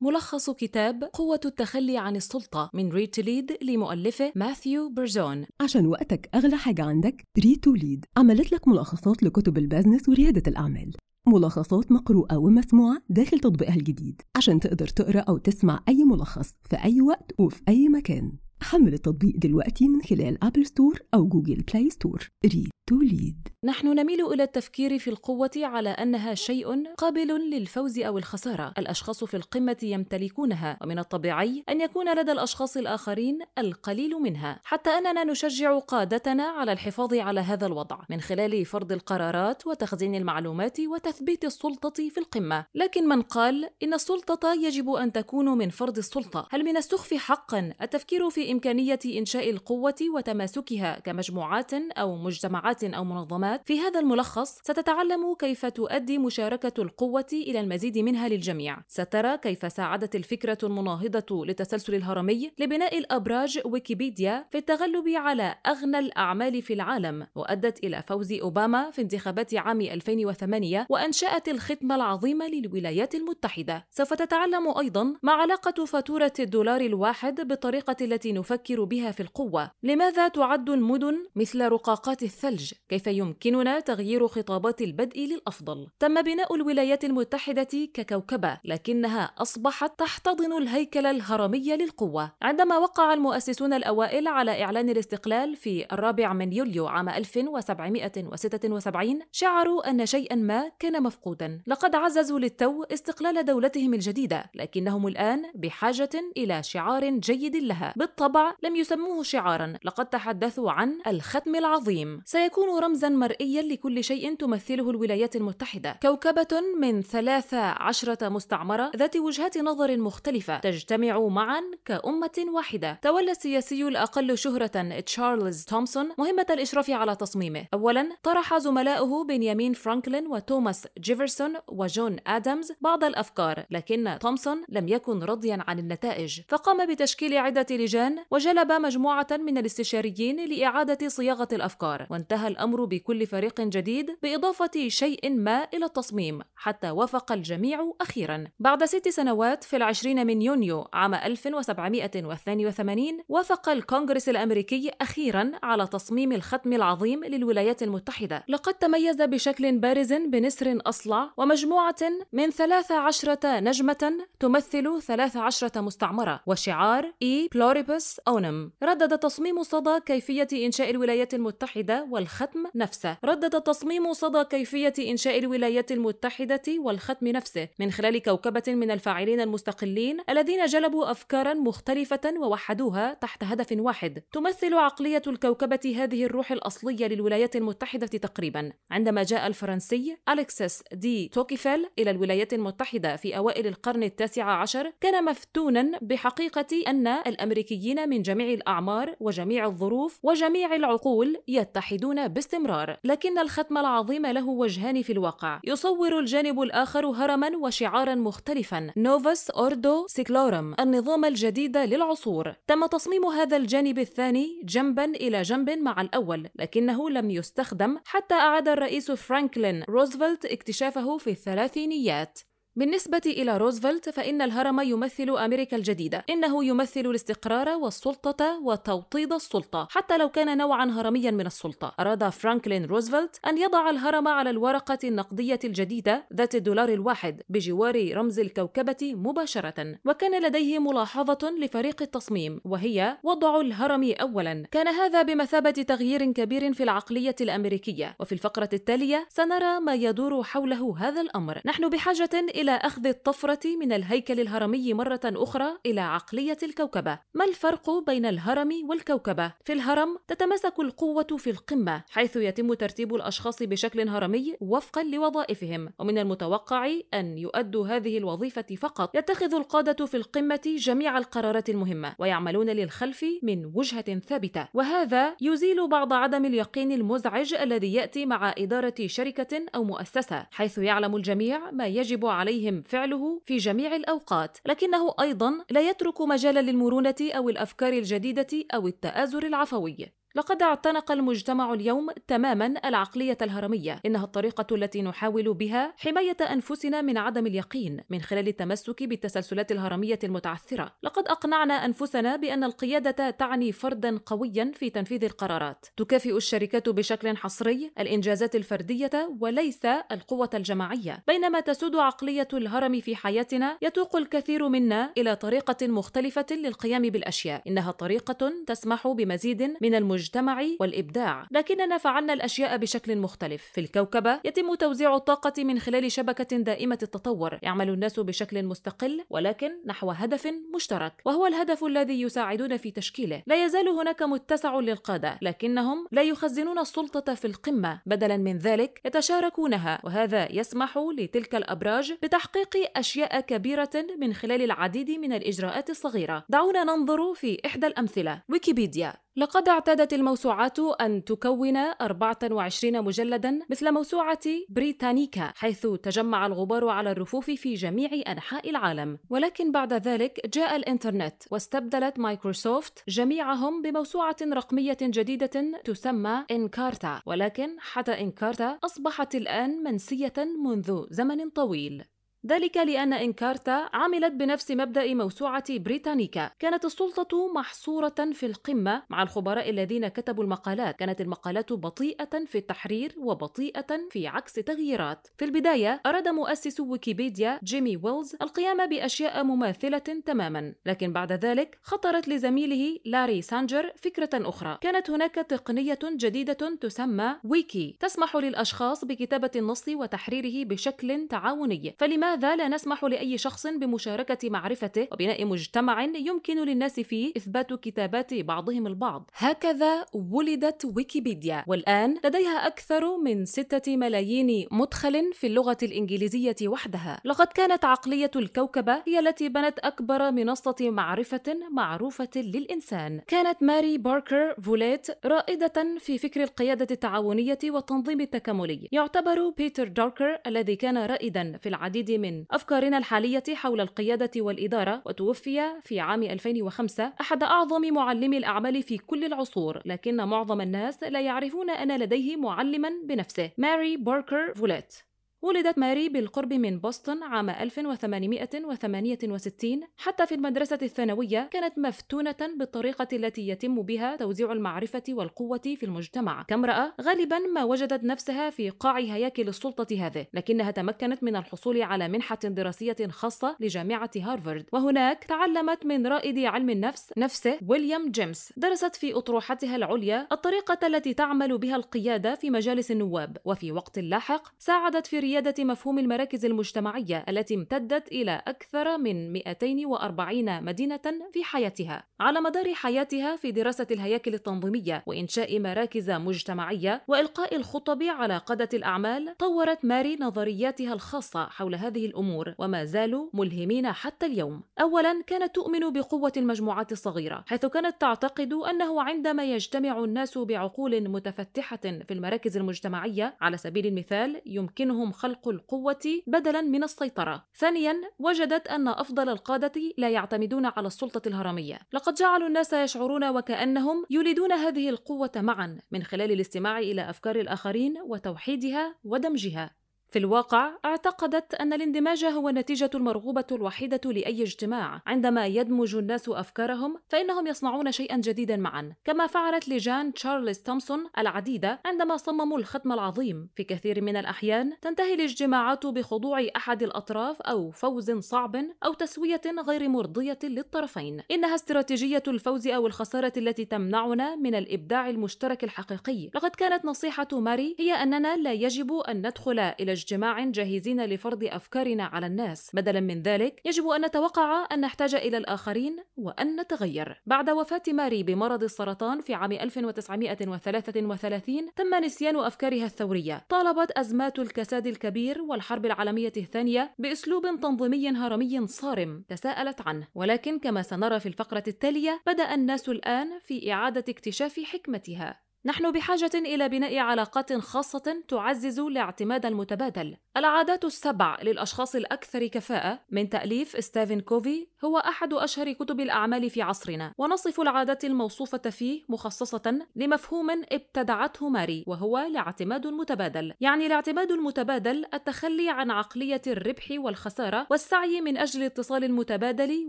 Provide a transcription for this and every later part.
ملخص كتاب قوة التخلي عن السلطة من Read to Lead لمؤلفه ماثيو برزون عشان وقتك أغلى حاجة عندك Read to Lead عملت لك ملخصات لكتب البزنس وريادة الأعمال. ملخصات مقروءة ومسموعة داخل تطبيقها الجديد. عشان تقدر تقرأ أو تسمع أي ملخص في أي وقت وفي أي مكان. حمل التطبيق دلوقتي من خلال Apple Store أو Google Play Store Read to Lead. نحن نميل إلى التفكير في القوة على أنها شيء قابل للفوز أو الخسارة. الأشخاص في القمة يمتلكونها ومن الطبيعي أن يكون لدى الأشخاص الآخرين القليل منها. حتى أننا نشجع قادتنا على الحفاظ على هذا الوضع. من خلال فرض القرارات وتخزين المعلومات وتثبيت السلطة في القمة. لكن من قال إن السلطة يجب أن تكون من فرض السلطة. هل من السخف حقا؟ التفكير في إمكانية إنشاء القوة وتماسكها كمجموعات أو مجتمعات أو منظمات. في هذا الملخص ستتعلم كيف تؤدي مشاركة القوة إلى المزيد منها للجميع. سترى كيف ساعدت الفكرة المناهضة للتسلسل الهرمي لبناء الأبراج ويكيبيديا في التغلب على أغنى الأعمال في العالم. وأدت إلى فوز أوباما في انتخابات عام 2008 وأنشأت الختم العظيم للولايات المتحدة. سوف تتعلم أيضا ما علاقة فاتورة الدولار الواحد بالطريقة التي نفكر بها في القوة. لماذا تعد المدن مثل رقاقات الثلج؟ كيف يمكننا تغيير خطابات البدء للأفضل؟ تم بناء الولايات المتحدة ككوكبة لكنها أصبحت تحتضن الهيكل الهرمي للقوة. عندما وقع المؤسسون الأوائل على إعلان الاستقلال في الرابع من يوليو عام 1776 شعروا أن شيئا ما كان مفقودا. لقد عززوا للتو استقلال دولتهم الجديدة لكنهم الآن بحاجة إلى شعار جيد لها. بالطبع لم يسموه شعارا لقد تحدثوا عن الختم العظيم. سيكون رمزا مرئيا لكل شيء تمثله الولايات المتحدة. كوكبة من ثلاث عشرة مستعمرة ذات وجهات نظر مختلفة تجتمع معا كأمة واحدة. تولى السياسي الأقل شهرة تشارلز تومسون مهمة الإشراف على تصميمه. أولا طرح زملاؤه بنيامين فرانكلين وتوماس جيفرسون وجون آدمز بعض الأفكار لكن تومسون لم يكن راضيا عن النتائج. فقام بتشكيل عدة لجان وجلب مجموعة من الاستشاريين لإعادة صياغة الأفكار وانتهى الأمر بكل فريق جديد بإضافة شيء ما إلى التصميم حتى وافق الجميع أخيرا. بعد ست سنوات في العشرين من يونيو عام 1782 وافق الكونغرس الأمريكي أخيرا على تصميم الختم العظيم للولايات المتحدة. لقد تميز بشكل بارز بنسر أصلع ومجموعة من 13 نجمة تمثل 13 مستعمرة وشعار E pluribus unum ردد تصميم صدى كيفية إنشاء الولايات المتحدة والختم نفسه. ردد تصميم صدى كيفية إنشاء الولايات المتحدة والختم نفسه من خلال كوكبة من الفاعلين المستقلين الذين جلبوا أفكارا مختلفة ووحدوها تحت هدف واحد. تمثل عقلية الكوكبة هذه الروح الأصلية للولايات المتحدة تقريبا. عندما جاء الفرنسي أليكسيس دي توكيفيل إلى الولايات المتحدة في أوائل القرن التاسع عشر كان مفتونا بحقيقة أن الأمريكيين من جميع الأعمار وجميع الظروف وجميع العقول يتحدون باستمرار لكن الختم العظيم له وجهان في الواقع. يصور الجانب الآخر هرما وشعارا مختلفا. Novus ordo seclorum النظام الجديد للعصور. تم تصميم هذا الجانب الثاني جنبا إلى جنب مع الأول لكنه لم يستخدم حتى أعاد الرئيس فرانكلين روزفلت اكتشافه في الثلاثينيات. بالنسبة إلى روزفلت فإن الهرم يمثل أمريكا الجديدة. إنه يمثل الاستقرار والسلطة وتوطيد السلطة حتى لو كان نوعا هرميا من السلطة. أراد فرانكلين روزفلت أن يضع الهرم على الورقة النقدية الجديدة ذات الدولار الواحد بجوار رمز الكوكبة مباشرة. وكان لديه ملاحظة لفريق التصميم وهي وضع الهرم أولا. كان هذا بمثابة تغيير كبير في العقلية الأمريكية. وفي الفقرة التالية سنرى ما يدور حوله هذا الأمر. نحن بحاجة إلى إلى أخذ الطفرة من الهيكل الهرمي مرة أخرى إلى عقلية الكوكبة. ما الفرق بين الهرم والكوكبة؟ في الهرم تتماسك القوة في القمة، حيث يتم ترتيب الأشخاص بشكل هرمي وفقا لوظائفهم، ومن المتوقع أن يؤدوا هذه الوظيفة فقط. يتخذ القادة في القمة جميع القرارات المهمة، ويعملون للخلف من وجهة ثابتة، وهذا يزيل بعض عدم اليقين المزعج الذي يأتي مع إدارة شركة أو مؤسسة، حيث يعلم الجميع ما يجب عليه عليهم فعله في جميع الأوقات لكنه أيضا لا يترك مجالا للمرونة أو الأفكار الجديدة أو التآزر العفوي. لقد اعتنق المجتمع اليوم تماما العقلية الهرمية. إنها الطريقة التي نحاول بها حماية أنفسنا من عدم اليقين من خلال التمسك بالتسلسلات الهرمية المتعثرة. لقد أقنعنا أنفسنا بأن القيادة تعني فردا قويا في تنفيذ القرارات. تكافئ الشركات بشكل حصري الإنجازات الفردية وليس القوة الجماعية. بينما تسود عقلية الهرم في حياتنا يتوق الكثير منا إلى طريقة مختلفة للقيام بالأشياء. إنها طريقة تسمح بمزيد من المجتمع المجتمع والإبداع. لكننا فعلنا الأشياء بشكل مختلف. في الكوكبة يتم توزيع الطاقة من خلال شبكة دائمة التطور. يعمل الناس بشكل مستقل ولكن نحو هدف مشترك. وهو الهدف الذي يساعدون في تشكيله. لا يزال هناك متسع للقادة لكنهم لا يخزنون السلطة في القمة. بدلا من ذلك يتشاركونها وهذا يسمح لتلك الأبراج بتحقيق أشياء كبيرة من خلال العديد من الإجراءات الصغيرة. دعونا ننظر في إحدى الأمثلة. ويكيبيديا. لقد اعتادت الموسوعات أن تكون 24 مجلدا مثل موسوعة بريتانيكا حيث تجمع الغبار على الرفوف في جميع أنحاء العالم. ولكن بعد ذلك جاء الإنترنت واستبدلت مايكروسوفت جميعهم بموسوعة رقمية جديدة تسمى إنكارتا. ولكن حتى إنكارتا أصبحت الآن منسية منذ زمن طويل. ذلك لأن إنكارتا عملت بنفس مبدأ موسوعة بريتانيكا. كانت السلطة محصورة في القمة مع الخبراء الذين كتبوا المقالات. كانت المقالات بطيئة في التحرير وبطيئة في عكس تغييرات. في البداية أراد مؤسس ويكيبيديا جيمي ويلز القيام بأشياء مماثلة تماما لكن بعد ذلك خطرت لزميله لاري سانجر فكرة أخرى. كانت هناك تقنية جديدة تسمى ويكي. تسمح للأشخاص بكتابة النص وتحريره بشكل تعاوني. فلماذا لماذا لا نسمح لأي شخص بمشاركة معرفته وبناء مجتمع يمكن للناس فيه إثبات كتابات بعضهم البعض؟ هكذا ولدت ويكيبيديا والآن لديها أكثر من ستة ملايين مدخل في اللغة الإنجليزية وحدها. لقد كانت عقلية الكوكبة هي التي بنت أكبر منصة معرفة معروفة للإنسان. كانت ماري باركر فوليت رائدة في فكر القيادة التعاونية والتنظيم التكاملي. يعتبر بيتر دراكر الذي كان رائدا في العديد من أفكارنا الحالية حول القيادة والإدارة وتوفي في عام 2005 أحد أعظم معلمي الأعمال في كل العصور. لكن معظم الناس لا يعرفون أن لديه معلما بنفسه ماري باركر فوليت. ولدت ماري بالقرب من بوسطن عام 1868 حتى في المدرسة الثانوية كانت مفتونة بالطريقة التي يتم بها توزيع المعرفة والقوة في المجتمع. كامرأة غالبا ما وجدت نفسها في قاع هياكل السلطة هذه لكنها تمكنت من الحصول على منحة دراسية خاصة لجامعة هارفارد. وهناك تعلمت من رائد علم النفس نفسه ويليام جيمس. درست في أطروحتها العليا الطريقة التي تعمل بها القيادة في مجالس النواب وفي وقت لاحق ساعدت في ريادة مفهوم المراكز المجتمعية التي امتدت إلى أكثر من 240 مدينة في حياتها. على مدار حياتها في دراسة الهياكل التنظيمية وإنشاء مراكز مجتمعية وإلقاء الخطب على قادة الأعمال، طورت ماري نظرياتها الخاصة حول هذه الأمور وما زالوا ملهمين حتى اليوم. أولاً كانت تؤمن بقوة المجموعات الصغيرة، حيث كانت تعتقد أنه عندما يجتمع الناس بعقول متفتحة في المراكز المجتمعية على سبيل المثال يمكنهم خلق القوة بدلا من السيطرة. ثانيا وجدت أن أفضل القادة لا يعتمدون على السلطة الهرمية. لقد جعلوا الناس يشعرون وكأنهم يولدون هذه القوة معا من خلال الاستماع إلى أفكار الآخرين وتوحيدها ودمجها. في الواقع اعتقدت أن الاندماج هو النتيجة المرغوبة الوحيدة لأي اجتماع، عندما يدمج الناس أفكارهم فإنهم يصنعون شيئا جديدا معا، كما فعلت لجان تشارلز تومسون العديدة عندما صمموا الختم العظيم، في كثير من الأحيان تنتهي الاجتماعات بخضوع أحد الأطراف أو فوز صعب أو تسوية غير مرضية للطرفين، إنها استراتيجية الفوز أو الخسارة التي تمنعنا من الإبداع المشترك الحقيقي، لقد كانت نصيحة ماري هي أننا لا يجب أن ندخل إلى اجتماع جاهزين لفرض أفكارنا على الناس. بدلا من ذلك يجب أن نتوقع أن نحتاج إلى الآخرين وأن نتغير. بعد وفاة ماري بمرض السرطان في عام 1933 تم نسيان أفكارها الثورية. طالبت أزمات الكساد الكبير والحرب العالمية الثانية بأسلوب تنظيمي هرمي صارم تساءلت عنه. ولكن كما سنرى في الفقرة التالية بدأ الناس الآن في إعادة اكتشاف حكمتها. نحن بحاجة إلى بناء علاقات خاصة تعزز الاعتماد المتبادل. العادات السبع للأشخاص الأكثر كفاءة من تأليف ستيفن كوفي هو أحد أشهر كتب الأعمال في عصرنا، ونصف العادات الموصوفة فيه مخصصة لمفهوم ابتدعته ماري وهو الاعتماد المتبادل. يعني الاعتماد المتبادل التخلي عن عقلية الربح والخسارة والسعي من أجل الاتصال المتبادل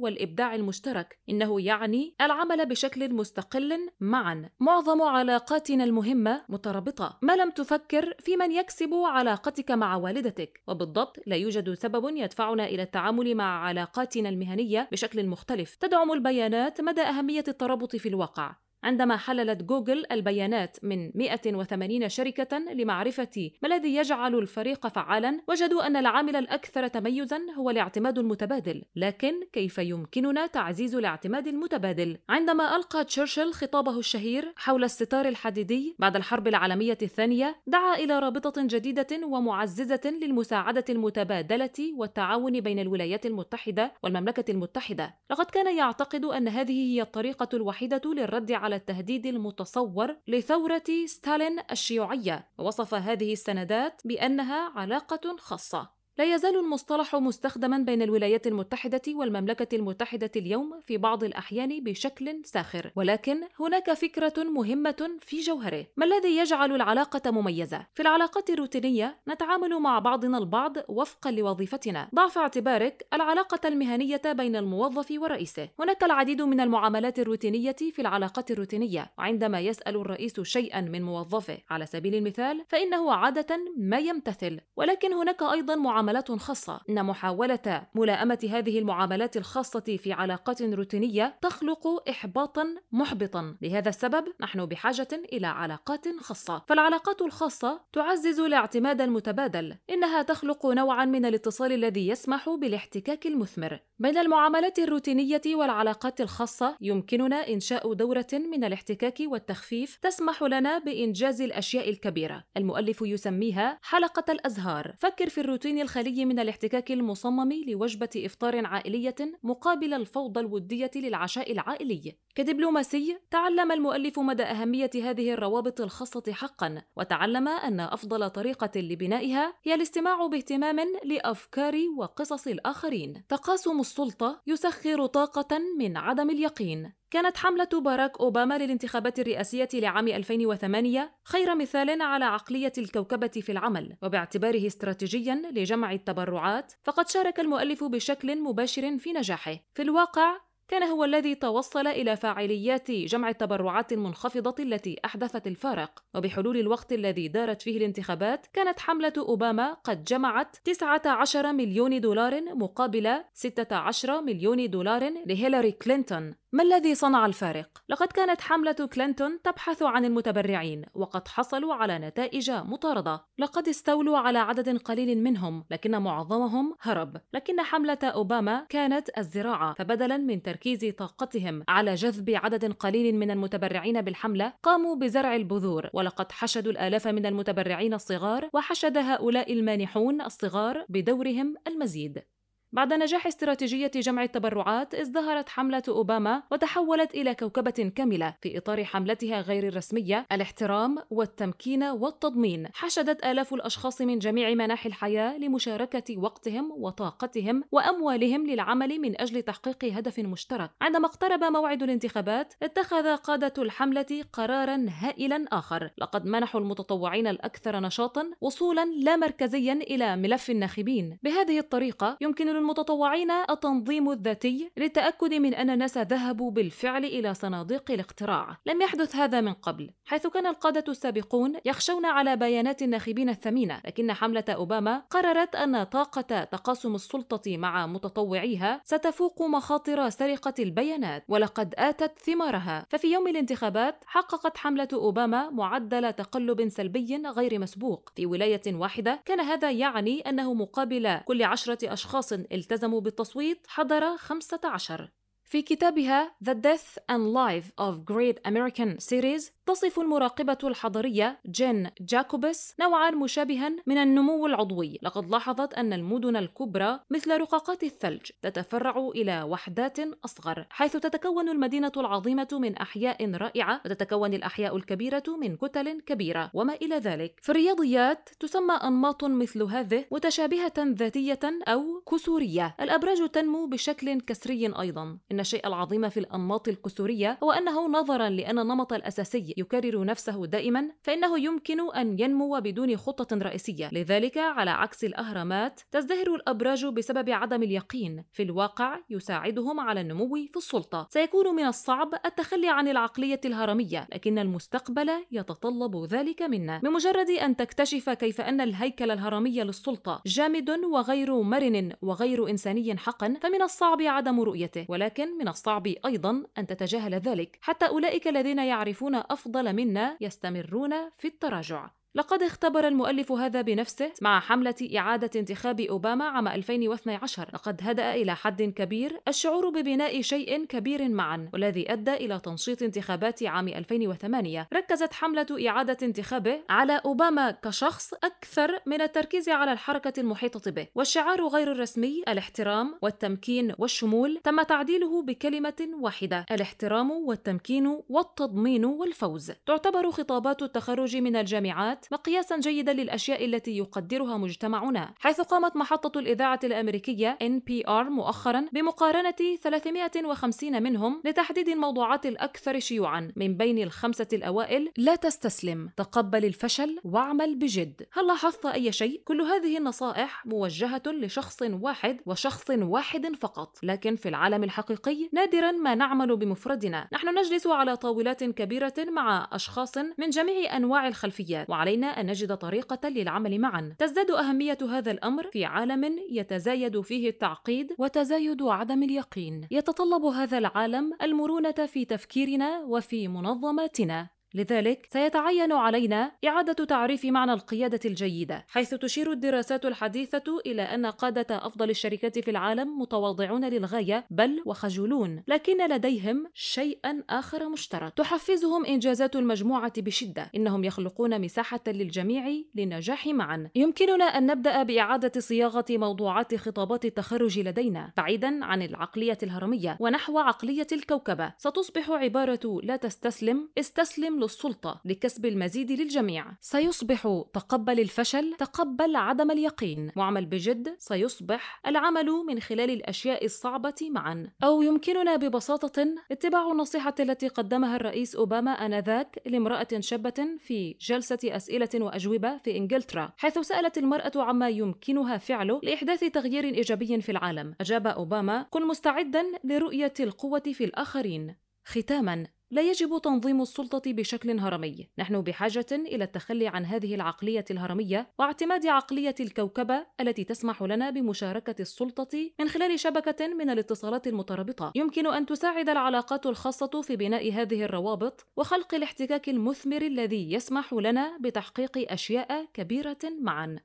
والإبداع المشترك. إنه يعني العمل بشكل مستقل معا. معظم علاقات علاقاتنا المهمة مترابطة. ما لم تفكر في من يكسب علاقتك مع والدتك. وبالضبط لا يوجد سبب يدفعنا إلى التعامل مع علاقاتنا المهنية بشكل مختلف. تدعم البيانات مدى أهمية الترابط في الواقع. عندما حللت جوجل البيانات من 180 شركة لمعرفة ما الذي يجعل الفريق فعالا وجدوا أن العامل الأكثر تميزا هو الاعتماد المتبادل لكن كيف يمكننا تعزيز الاعتماد المتبادل؟ عندما ألقى تشرشل خطابه الشهير حول الستار الحديدي بعد الحرب العالمية الثانية دعا إلى رابطة جديدة ومعززة للمساعدة المتبادلة والتعاون بين الولايات المتحدة والمملكة المتحدة لقد كان يعتقد أن هذه هي الطريقة الوحيدة للرد على التهديد المتصور لثورة ستالين الشيوعية ووصف هذه السندات بأنها علاقة خاصة. لا يزال المصطلح مستخدما بين الولايات المتحدة والمملكة المتحدة اليوم في بعض الأحيان بشكل ساخر، ولكن هناك فكرة مهمة في جوهره، ما الذي يجعل العلاقة مميزة؟ في العلاقات الروتينية نتعامل مع بعضنا البعض وفقا لوظيفتنا، ضع في اعتبارك العلاقة المهنية بين الموظف ورئيسه، هناك العديد من المعاملات الروتينية في العلاقات الروتينية، وعندما يسأل الرئيس شيئا من موظفه على سبيل المثال فإنه عادة ما يمتثل، ولكن هناك أيضا معاملات معاملات خاصة. إن محاولة ملائمة هذه المعاملات الخاصة في علاقات روتينية تخلق إحباطا محبطا. لهذا السبب نحن بحاجة إلى علاقات خاصة. فالعلاقات الخاصة تعزز الاعتماد المتبادل. إنها تخلق نوعا من الاتصال الذي يسمح بالاحتكاك المثمر. بين المعاملات الروتينية والعلاقات الخاصة يمكننا إنشاء دورة من الاحتكاك والتخفيف تسمح لنا بإنجاز الأشياء الكبيرة. المؤلف يسميها حلقة الأزهار. فكر في الروتين الخ الخلي من الاحتكاك المصمم لوجبة إفطار عائلية مقابل الفوضى الودية للعشاء العائلي. كدبلوماسي، تعلم المؤلف مدى أهمية هذه الروابط الخاصة حقًا، وتعلم أن أفضل طريقة لبنائها هي الاستماع باهتمام لأفكار وقصص الآخرين. تقاسم السلطة يسخر طاقة من عدم اليقين. كانت حملة باراك أوباما للانتخابات الرئاسية لعام 2008 خير مثال على عقلية الكوكبة في العمل، وباعتباره استراتيجيا لجمع التبرعات، فقد شارك المؤلف بشكل مباشر في نجاحه. في الواقع، كان هو الذي توصل إلى فاعليات جمع التبرعات المنخفضة التي أحدثت الفارق. وبحلول الوقت الذي دارت فيه الانتخابات كانت حملة أوباما قد جمعت 19 مليون دولار مقابل 16 مليون دولار لهيلاري كلينتون. ما الذي صنع الفارق؟ لقد كانت حملة كلينتون تبحث عن المتبرعين وقد حصلوا على نتائج مطاردة. لقد استولوا على عدد قليل منهم لكن معظمهم هرب. لكن حملة أوباما كانت الزراعة فبدلا من تركيز طاقتهم على جذب عدد قليل من المتبرعين بالحملة قاموا بزرع البذور ولقد حشدوا الآلاف من المتبرعين الصغار وحشد هؤلاء المانحون الصغار بدورهم المزيد. بعد نجاح استراتيجية جمع التبرعات ازدهرت حملة أوباما وتحولت إلى كوكبة كاملة في إطار حملتها غير الرسمية الاحترام والتمكين والتضمين. حشدت آلاف الأشخاص من جميع مناحي الحياة لمشاركة وقتهم وطاقتهم وأموالهم للعمل من أجل تحقيق هدف مشترك. عندما اقترب موعد الانتخابات اتخذ قادة الحملة قرارا هائلا آخر. لقد منحوا المتطوعين الأكثر نشاطا وصولا لا مركزيا إلى ملف الناخبين. بهذه الطريقة يمكن للمتطوعين التنظيم الذاتي للتأكد من أن الناس ذهبوا بالفعل إلى صناديق الاقتراع لم يحدث هذا من قبل حيث كان القادة السابقون يخشون على بيانات الناخبين الثمينة لكن حملة أوباما قررت أن طاقة تقاسم السلطة مع متطوعيها ستفوق مخاطر سرقة البيانات. ولقد آتت ثمارها. ففي يوم الانتخابات حققت حملة أوباما معدل تقلب سلبي غير مسبوق. في ولاية واحدة كان هذا يعني أنه مقابل كل عشرة أشخاص التزموا بالتصويت حضر 15 في كتابها The Death and Life of Great American Cities تصف المراقبة الحضرية جين جاكوبس نوعا مشابها من النمو العضوي. لقد لاحظت أن المدن الكبرى مثل رقاقات الثلج تتفرع إلى وحدات أصغر حيث تتكون المدينة العظيمة من أحياء رائعة وتتكون الأحياء الكبيرة من كتل كبيرة وما إلى ذلك. في الرياضيات تسمى أنماط مثل هذه متشابهة ذاتية أو كسورية. الأبراج تنمو بشكل كسري أيضا. إن الشيء العظيم في الأنماط الكسورية هو أنه نظرا لأن النمط الأساسي يكرر نفسه دائما فإنه يمكن أن ينمو بدون خطة رئيسية. لذلك على عكس الأهرامات تزدهر الأبراج بسبب عدم اليقين. في الواقع يساعدهم على النمو في السلطة. سيكون من الصعب التخلي عن العقلية الهرمية لكن المستقبل يتطلب ذلك منا. بمجرد أن تكتشف كيف أن الهيكل الهرمي للسلطة جامد وغير مرن وغير إنساني حقا فمن الصعب عدم رؤيته. ولكن من الصعب أيضا أن تتجاهل ذلك. حتى أولئك الذين يعرفون أفضل منا يستمرون في التراجع. لقد اختبر المؤلف هذا بنفسه مع حملة إعادة انتخاب أوباما عام 2012 لقد هدأ إلى حد كبير الشعور ببناء شيء كبير معا والذي أدى إلى تنشيط انتخابات عام 2008 ركزت حملة إعادة انتخابه على أوباما كشخص أكثر من التركيز على الحركة المحيطة به والشعار غير الرسمي الاحترام والتمكين والشمول تم تعديله بكلمة واحدة الاحترام والتمكين والتضمين والفوز. تعتبر خطابات التخرج من الجامعات مقياسا جيدا للأشياء التي يقدرها مجتمعنا حيث قامت محطة الإذاعة الأمريكية NPR مؤخرا بمقارنة 350 منهم لتحديد الموضوعات الأكثر شيوعا من بين الخمسة الأوائل لا تستسلم تقبل الفشل واعمل بجد هل لاحظت أي شيء؟ كل هذه النصائح موجهة لشخص واحد وشخص واحد فقط لكن في العالم الحقيقي نادرا ما نعمل بمفردنا نحن نجلس على طاولات كبيرة مع أشخاص من جميع أنواع الخلفيات وعلينا علينا أن نجد طريقة للعمل معا. تزداد أهمية هذا الأمر في عالم يتزايد فيه التعقيد وتزايد عدم اليقين. يتطلب هذا العالم المرونة في تفكيرنا وفي منظماتنا. لذلك سيتعين علينا إعادة تعريف معنى القيادة الجيدة، حيث تشير الدراسات الحديثة إلى أن قادة أفضل الشركات في العالم متواضعون للغاية بل وخجولون، لكن لديهم شيئا آخر مشترك، تحفزهم إنجازات المجموعة بشدة، إنهم يخلقون مساحة للجميع للنجاح معا. يمكننا أن نبدأ بإعادة صياغة موضوعات خطابات التخرج لدينا، بعيدا عن العقلية الهرمية ونحو عقلية الكوكبة، ستصبح عبارة لا تستسلم، استسلم للسلطة لكسب المزيد للجميع. سيصبح تقبل الفشل تقبل عدم اليقين. معمل بجد سيصبح العمل من خلال الأشياء الصعبة معا. أو يمكننا ببساطة اتباع النصيحة التي قدمها الرئيس أوباما آنذاك لامرأة شابة في جلسة أسئلة وأجوبة في إنجلترا حيث سألت المرأة عما يمكنها فعله لإحداث تغيير إيجابي في العالم. أجاب أوباما كن مستعدا لرؤية القوة في الآخرين ختاما لا يجب تنظيم السلطة بشكل هرمي، نحن بحاجة إلى التخلي عن هذه العقلية الهرمية واعتماد عقلية الكوكبة التي تسمح لنا بمشاركة السلطة من خلال شبكة من الاتصالات المترابطة. يمكن أن تساعد العلاقات الخاصة في بناء هذه الروابط وخلق الاحتكاك المثمر الذي يسمح لنا بتحقيق أشياء كبيرة معا.